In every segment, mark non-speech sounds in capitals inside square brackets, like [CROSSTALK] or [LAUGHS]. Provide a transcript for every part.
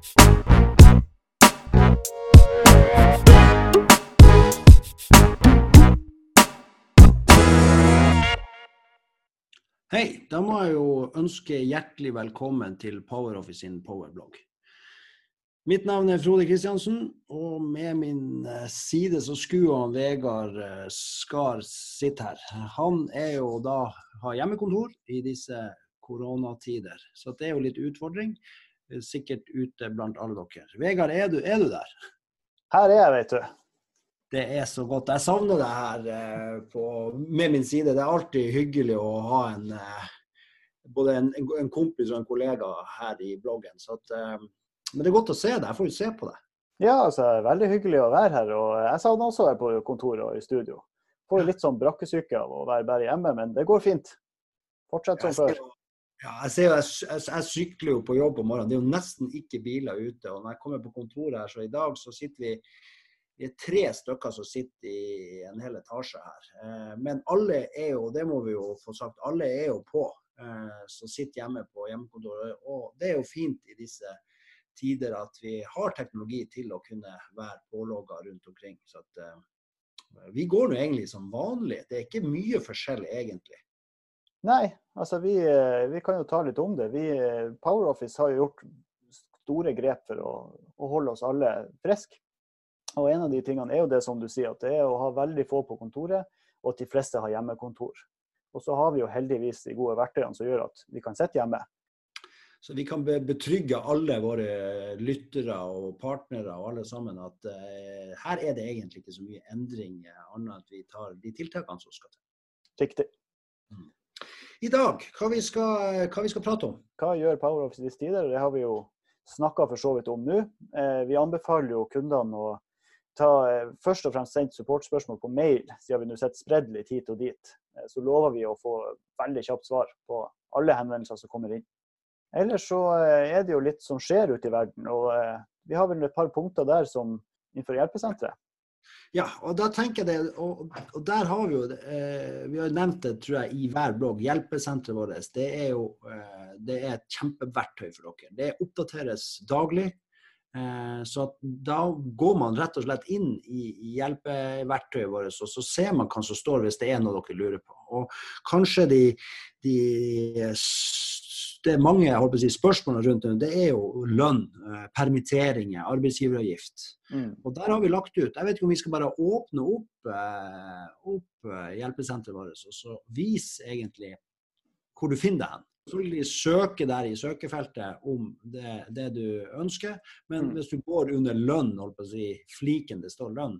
Hei, da må jeg jo ønske hjertelig velkommen til PowerOffice sin powerblogg. Mitt navn er Frode Kristiansen, og med min eh, side så skulle han Vegard eh, Skar sitte her. Han er jo da har hjemmekontor i disse koronatider, så det er jo litt utfordring. Sikkert ute blant alle dere. Vegard, er du, er du der? Her er jeg, vet du. Det er så godt. Jeg savner deg her eh, på, med min side. Det er alltid hyggelig å ha en, eh, både en, en, kompis og en kollega her i bloggen. At, eh, men det er godt å se deg. Jeg får jo se på deg. Ja, altså, veldig hyggelig å være her. og Jeg savner også å være på kontoret og i studio. Får litt sånn brakkesyke av å være bare hjemme, men det går fint. Fortsett som før. Ja, jeg, ser, jeg, jeg, jeg, sykler jo på jobb om morgenen. Det er jo nesten ikke biler ute. og Når jeg kommer på kontoret her, så i dag så sitter vi vi er tre stykker som sitter i en hel etasje her. Eh, men alle er jo, det må vi jo få sagt, alle er jo på eh, som sitter hjemme på hjemmekontoret. Og det er jo fint i disse tider at vi har teknologi til å kunne være pålogga rundt omkring. Så at, uh, vi går nå egentlig som vanlig. Det er ikke mye forskjell egentlig. Nei, altså vi, vi kan jo ta litt om det. Vi, PowerOffice har jo gjort store grep for å, å holde oss alle friske. Og en av de tingene er jo det som du sier, at det er å ha veldig få på kontoret, og at de fleste har hjemmekontor. Og så har vi jo heldigvis de gode verktøyene som gjør at vi kan sitte hjemme. Så vi kan betrygge alle våre lyttere og partnere og alle sammen at uh, her er det egentlig ikke så mye endring, annet enn at vi tar de tiltakene som skal til. Riktig. Mm. I dag, hva vi, skal, hva vi skal prate om? Hva gjør PowerOffice i disse tider? Det har vi jo snakka for så vidt om nå. Uh, vi anbefaler jo kundene å ta eh, først og fremst sendt supportspørsmål på mail, siden vi nå sitter spredd litt hit og dit. Eh, så lover vi å få veldig kjapt svar på alle henvendelser som kommer inn. Ellers så eh, er det jo litt som skjer ute i verden, og vi har vel et par punkter der som innenfor hjelpesenteret. Ja, og da tenker jeg det, og, og der har vi jo eh, Vi har nevnt det tror jeg, i hver blogg. Hjelpesenteret vårt det er jo eh, det er et kjempeverktøy for dere. Det oppdateres daglig. Eh, så da går man rett og slett inn i hjelpeverktøyet vårt, og så ser man hva som står hvis det er noe dere lurer på. Og kanskje de, de det er mange si, spørsmål rundt det, det er jo lønn, eh, permitteringer, arbeidsgiveravgift. Mm. Og der har vi lagt ut Jeg vet ikke om vi skal bare åpne opp, eh, opp hjelpesenteret vårt og så vise egentlig hvor du finner det hen selvfølgelig søke der i søkefeltet om det, det du ønsker. Men mm. hvis du går under lønn, holdt på å si, fliken det står lønn,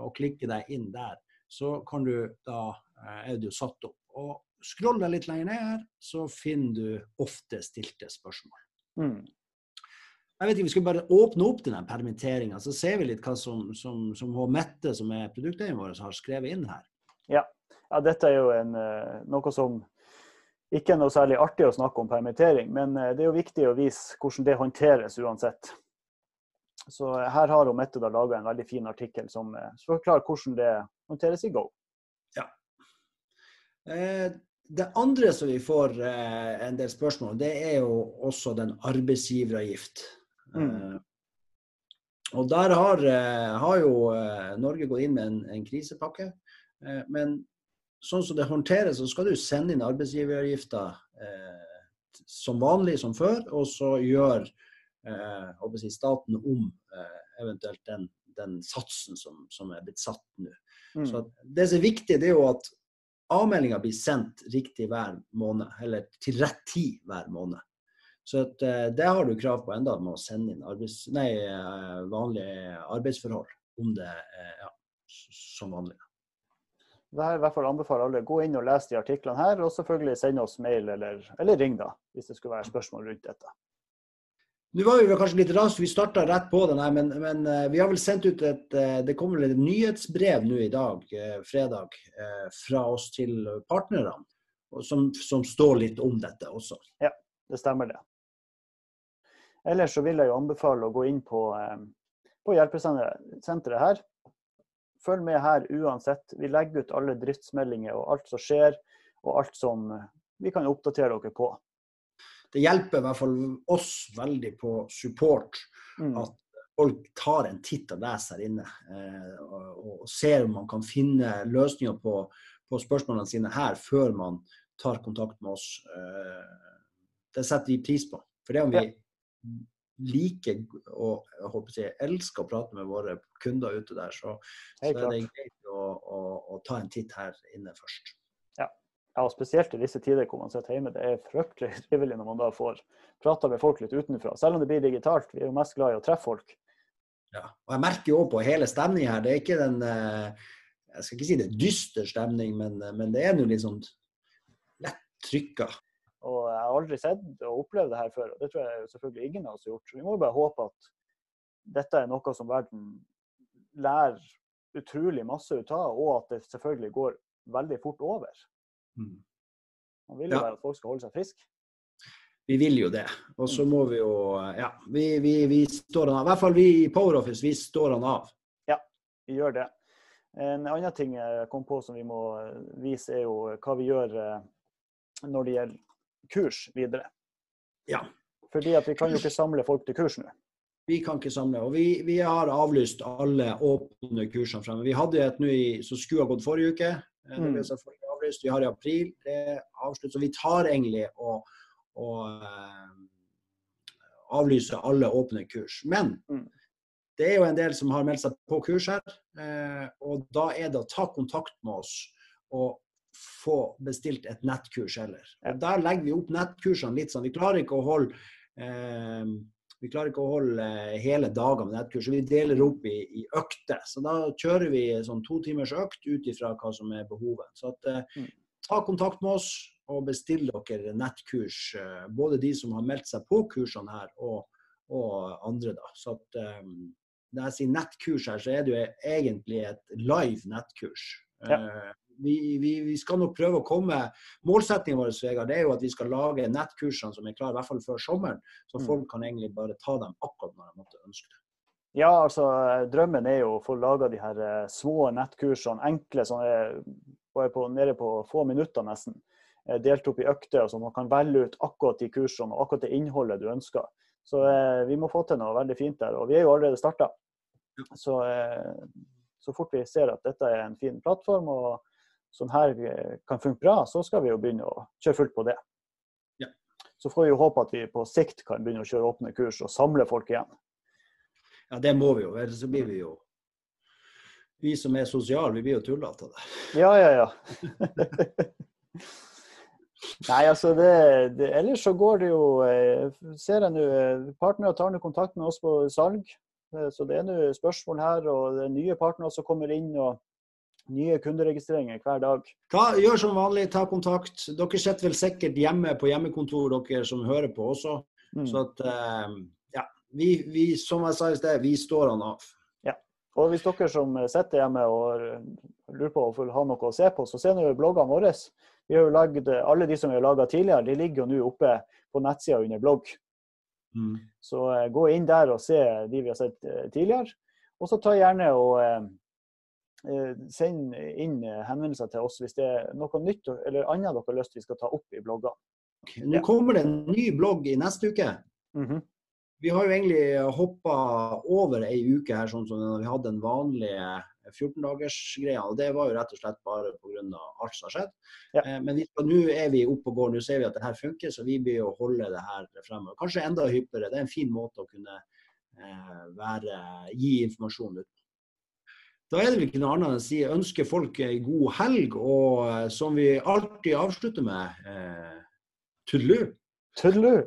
og klikker deg inn der, så kan du da eh, er du satt opp. Og scroll deg litt lenger ned her, så finner du ofte stilte spørsmål. Mm. Jeg vet ikke, Vi skal bare åpne opp denne permitteringa, så ser vi litt hva som, som, som Mette, som er produkteieren vår, har skrevet inn her. Ja, ja dette er jo en, eh, noe som ikke er noe særlig artig å snakke om permittering, men eh, det er jo viktig å vise hvordan det håndteres uansett. Så eh, her har Mette da laga en veldig fin artikkel som forklarer hvordan det håndteres i Go. Ja. Det andre som vi får en del spørsmål, det er jo også den arbeidsgiveravgift. Mm. Og der har, har, jo Norge gått inn med en, en krisepakke. Men sånn som det håndteres, så skal du sende inn arbeidsgiveravgifta eh, som vanlig som før, og så gjør eh, si, staten om eh, eventuelt den, den satsen som, som, er blitt satt nå. Mm. Så Det som er viktig, det er jo at avmeldinga blir sendt riktig hver måned, eller til rett tid hver måned. Så at, eh, det har du krav på enda med å sende inn arbeids, nei, eh, vanlige arbeidsforhold om det eh, ja, som vanlig. Det i hvert fall anbefaler alle gå inn og lese de artiklene her, og selvfølgelig sende oss mail eller, eller ring da, hvis det skulle være spørsmål rundt dette. Nå var vi vel kanskje litt raskt, vi starta rett på den her, men, men, eh, vi har vel sendt ut et eh, Det kommer vel et nyhetsbrev nå i dag, eh, fredag, fra oss til partnerne. Som, som, står litt om dette også. Ja, det stemmer det. Ellers så vil jeg jo anbefale å gå inn på, på hjelpesenteret her følg med her uansett. Vi legger ut alle driftsmeldinger og alt som skjer, og alt som vi kan oppdatere dere på. Det hjelper i hvert fall oss veldig på support Mm. At folk tar en titt og leser her inne. Og, og, ser om man kan finne løsninger på, på, spørsmålene sine her før man tar kontakt med oss. Det setter vi pris på. For det om vi liker og jeg håper jeg, elsker å prate med våre kunder ute der, så, så er det greit å, å, å, ta en titt her inne først. Ja. Ja, spesielt i disse tider hvor man sitter hjemme. Det er fryktelig [LAUGHS] trivelig når man da får prata med folk litt utenfra. Selv om det blir digitalt. Vi er jo mest glad i å treffe folk. Ja, og jeg merker jo på hele stemningen her. Det er ikke den eh, Jeg skal ikke si det er dyster stemning, men, men det er nå litt sånn lett trykka. Og jeg har aldri sett og opplevd det her før. og Det tror jeg selvfølgelig ingen av oss har gjort. Så vi må bare håpe at dette er noe som verden lærer utrolig masse ut av, og at det selvfølgelig går veldig fort over. Mm. Man vil jo ja. være at folk skal holde seg friske. Vi vil jo det. Og så må vi jo Ja, vi, vi, vi står han av. I hvert fall vi i Power Office, vi står han av. Ja, vi gjør det. En annen ting jeg kom på som vi må vise, er jo hva vi gjør eh, når det gjelder kurs videre. Ja. Fordi at vi kan jo ikke samle folk til kurs nå. Vi kan ikke samle. Og vi, vi har avlyst alle åpne kursene fremme. Vi hadde et nå som skulle ha gått forrige uke. Eh, mm. Avlyst. Vi har i april. Det er avslutt. Så vi tar egentlig og, og uh, avlyser alle åpne kurs. Men mm. det er jo en del som har meldt seg på kurs her. Uh, og da er det å ta kontakt med oss og få bestilt et nettkurs heller. Og Der legger vi opp nettkursene litt sånn. Vi klarer ikke å holde eh, vi klarer ikke å holde eh, hele dager med nettkurs. så Vi deler opp i, i, økter. Så da kjører vi sånn to timers økt ut ifra hva som er behovet. Så at, eh, mm. ta kontakt med oss og bestill dere nettkurs. Eh, både de som har meldt seg på kursene her, og, og andre. da. Så at, eh, når jeg sier nettkurs her, så er det jo egentlig et live nettkurs. Ja. Vi, vi, vi, skal nok prøve å komme Målsettingen vår Vegard, det er jo at vi skal lage nettkursene som er klare, i hvert fall før sommeren. Så mm. folk kan egentlig bare ta dem akkurat når de måtte ønske det. Ja, altså drømmen er jo å få laga de her eh, små nettkursene, enkle, som er på, nede på få minutter nesten. Eh, delt opp i økter, så man kan velge ut akkurat de kursene og akkurat det innholdet du ønsker. Så eh, vi må få til noe veldig fint der. Og vi er jo allerede starta. Så, eh, så fort vi ser at dette er en fin plattform og sånn her eh, kan funke bra, så skal vi jo begynne å kjøre fullt på det. Ja. Så får vi jo håpe at vi på sikt kan begynne å kjøre åpne kurs og samle folk igjen. Ja, det må vi jo. Ellers så blir vi jo Vi som er sosiale, vi blir jo tullete av det. Ja, ja, ja. [LAUGHS] Nei, altså det, det, Ellers så går det jo eh, Ser jeg nå eh, Partnere tar nå kontakt med oss på salg. Så det er nå spørsmål her, og det er nye partnere som kommer inn. og nye kunderegistreringer hver dag. Ta, gjør som vanlig, ta kontakt. Dere sitter vel sikkert hjemme på hjemmekontor, dere som hører på også. Mm. Så at, uh, ja, vi, vi, som jeg sa i sted, vi står han av. Ja. Og hvis dere som sitter hjemme og lurer på å ha noe å se på, så se nå bloggene våre. Vi har jo lagd, alle de som vi har laga tidligere, de ligger jo nå oppe på nettsida under blogg. Mm. Så uh, gå inn der og se de vi har sett uh, tidligere. Og så ta gjerne og Eh, send inn eh, henvendelser til oss hvis det er noe nytt eller annet dere har lyst vi skal ta opp i bloggene. Nå kommer det en ny blogg i neste uke. Mm -hmm. Vi har jo egentlig hoppa over ei uke her, sånn som vi hadde den vanlige 14-dagersgreia. og Det var jo rett og slett bare pga. alt som har skjedd. Ja. Eh, men nå er vi oppe og går. Nå ser vi at det her funker, så vi blir å holde det her fremover. Kanskje enda hyppigere. Det er en fin måte å kunne være, gi informasjon ut på. Da er det vel ikke noe annet enn å si ønske folk ei god helg, og eh, som vi alltid avslutter med eh, tudelu. Tudelu.